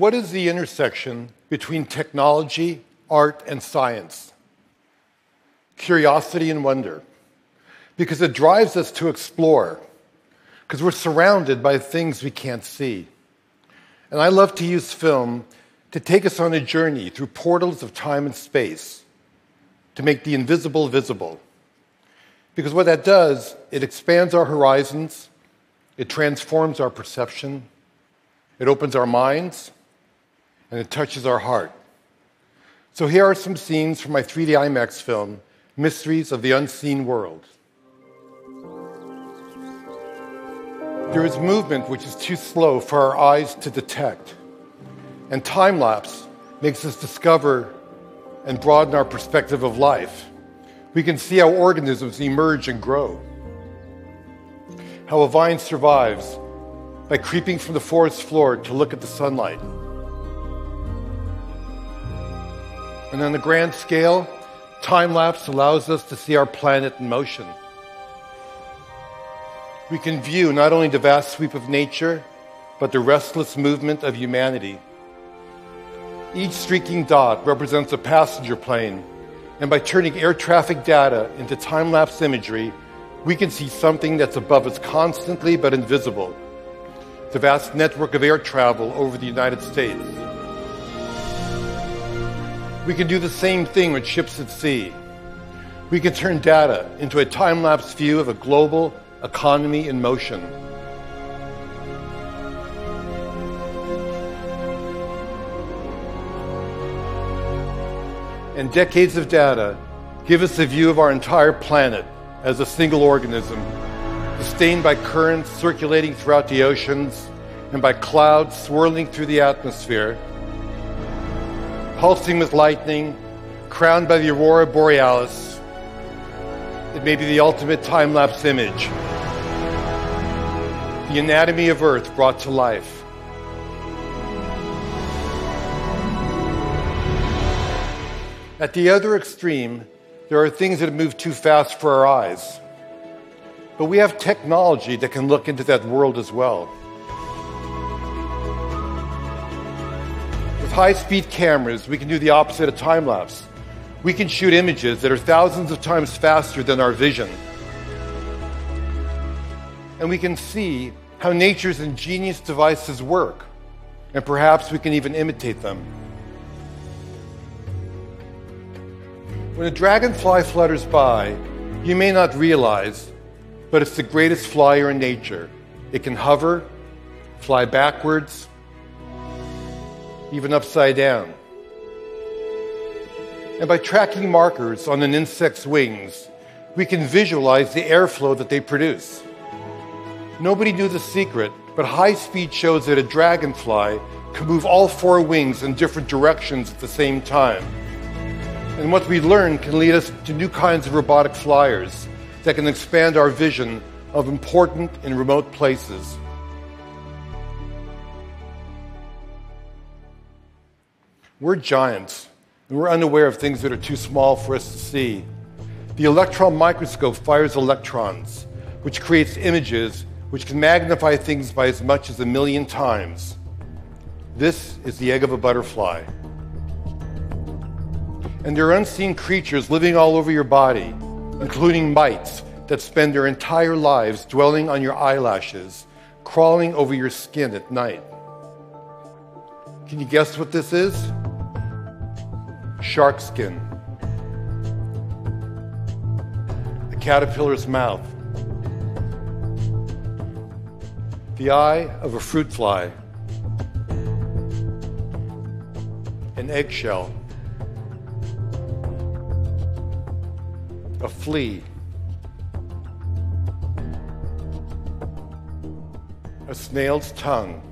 What is the intersection between technology, art, and science? Curiosity and wonder. Because it drives us to explore, because we're surrounded by things we can't see. And I love to use film to take us on a journey through portals of time and space, to make the invisible visible. Because what that does, it expands our horizons, it transforms our perception, it opens our minds, and it touches our heart. So here are some scenes from my 3D IMAX film, Mysteries of the Unseen World. There is movement which is too slow for our eyes to detect, and time lapse makes us discover and broaden our perspective of life. We can see how organisms emerge and grow, how a vine survives by creeping from the forest floor to look at the sunlight. And on the grand scale, time lapse allows us to see our planet in motion. We can view not only the vast sweep of nature, but the restless movement of humanity. Each streaking dot represents a passenger plane, and by turning air traffic data into time lapse imagery, we can see something that's above us constantly but invisible the vast network of air travel over the United States. We can do the same thing with ships at sea. We can turn data into a time lapse view of a global economy in motion. And decades of data give us a view of our entire planet as a single organism sustained by currents circulating throughout the oceans and by clouds swirling through the atmosphere, pulsing with lightning, crowned by the aurora borealis. It may be the ultimate time lapse image. The anatomy of Earth brought to life. At the other extreme, there are things that move too fast for our eyes. But we have technology that can look into that world as well. With high speed cameras, we can do the opposite of time lapse. We can shoot images that are thousands of times faster than our vision. And we can see how nature's ingenious devices work. And perhaps we can even imitate them. When a dragonfly flutters by, you may not realize but it's the greatest flyer in nature. It can hover, fly backwards, even upside down. And by tracking markers on an insect's wings, we can visualize the airflow that they produce. Nobody knew the secret, but high speed shows that a dragonfly can move all four wings in different directions at the same time. And what we learn can lead us to new kinds of robotic flyers that can expand our vision of important and remote places. We're giants, and we're unaware of things that are too small for us to see. The electron microscope fires electrons, which creates images which can magnify things by as much as a million times. This is the egg of a butterfly. And there are unseen creatures living all over your body including mites that spend their entire lives dwelling on your eyelashes, crawling over your skin at night. Can you guess what this is? Shark skin. A caterpillar's mouth. The eye of a fruit fly. An eggshell. a flea, a snail's tongue.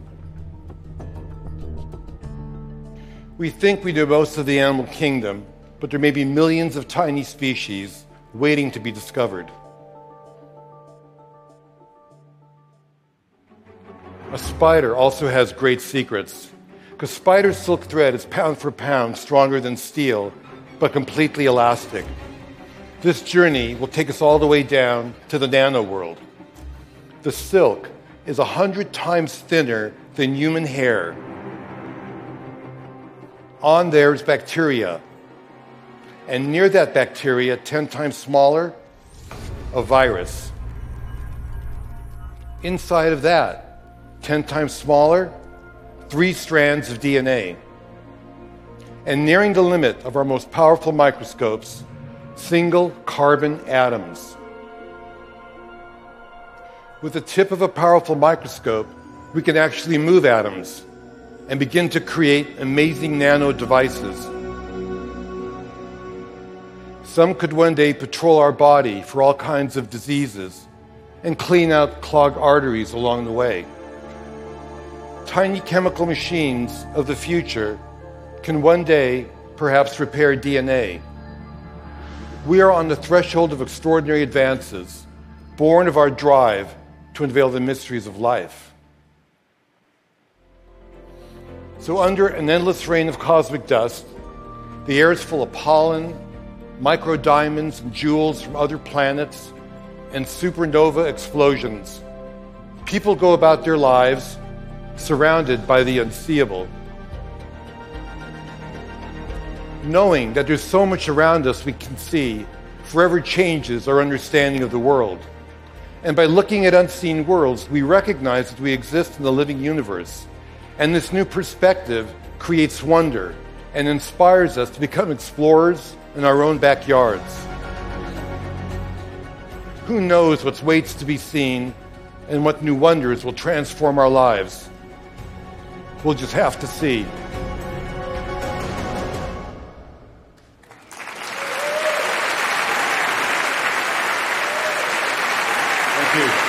We think we know most of the animal kingdom, but there may be millions of tiny species waiting to be discovered. A spider also has great secrets, because spider silk thread is pound for pound stronger than steel, but completely elastic. This journey will take us all the way down to the nano world. The silk is a hundred times thinner than human hair, On there is bacteria. And near that bacteria, 10 times smaller, a virus. Inside of that, 10 times smaller, three strands of DNA. And nearing the limit of our most powerful microscopes, single carbon atoms. With the tip of a powerful microscope, we can actually move atoms and begin to create amazing nano devices. Some could one day patrol our body for all kinds of diseases and clean out clogged arteries along the way. Tiny chemical machines of the future can one day perhaps repair DNA. We are on the threshold of extraordinary advances, born of our drive to unveil the mysteries of life. So, under an endless rain of cosmic dust, the air is full of pollen, micro diamonds, and jewels from other planets, and supernova explosions. People go about their lives surrounded by the unseeable. Knowing that there's so much around us we can see forever changes our understanding of the world. And by looking at unseen worlds, we recognize that we exist in the living universe and this new perspective creates wonder and inspires us to become explorers in our own backyards. Who knows what waits to be seen and what new wonders will transform our lives? We'll just have to see. Thank you.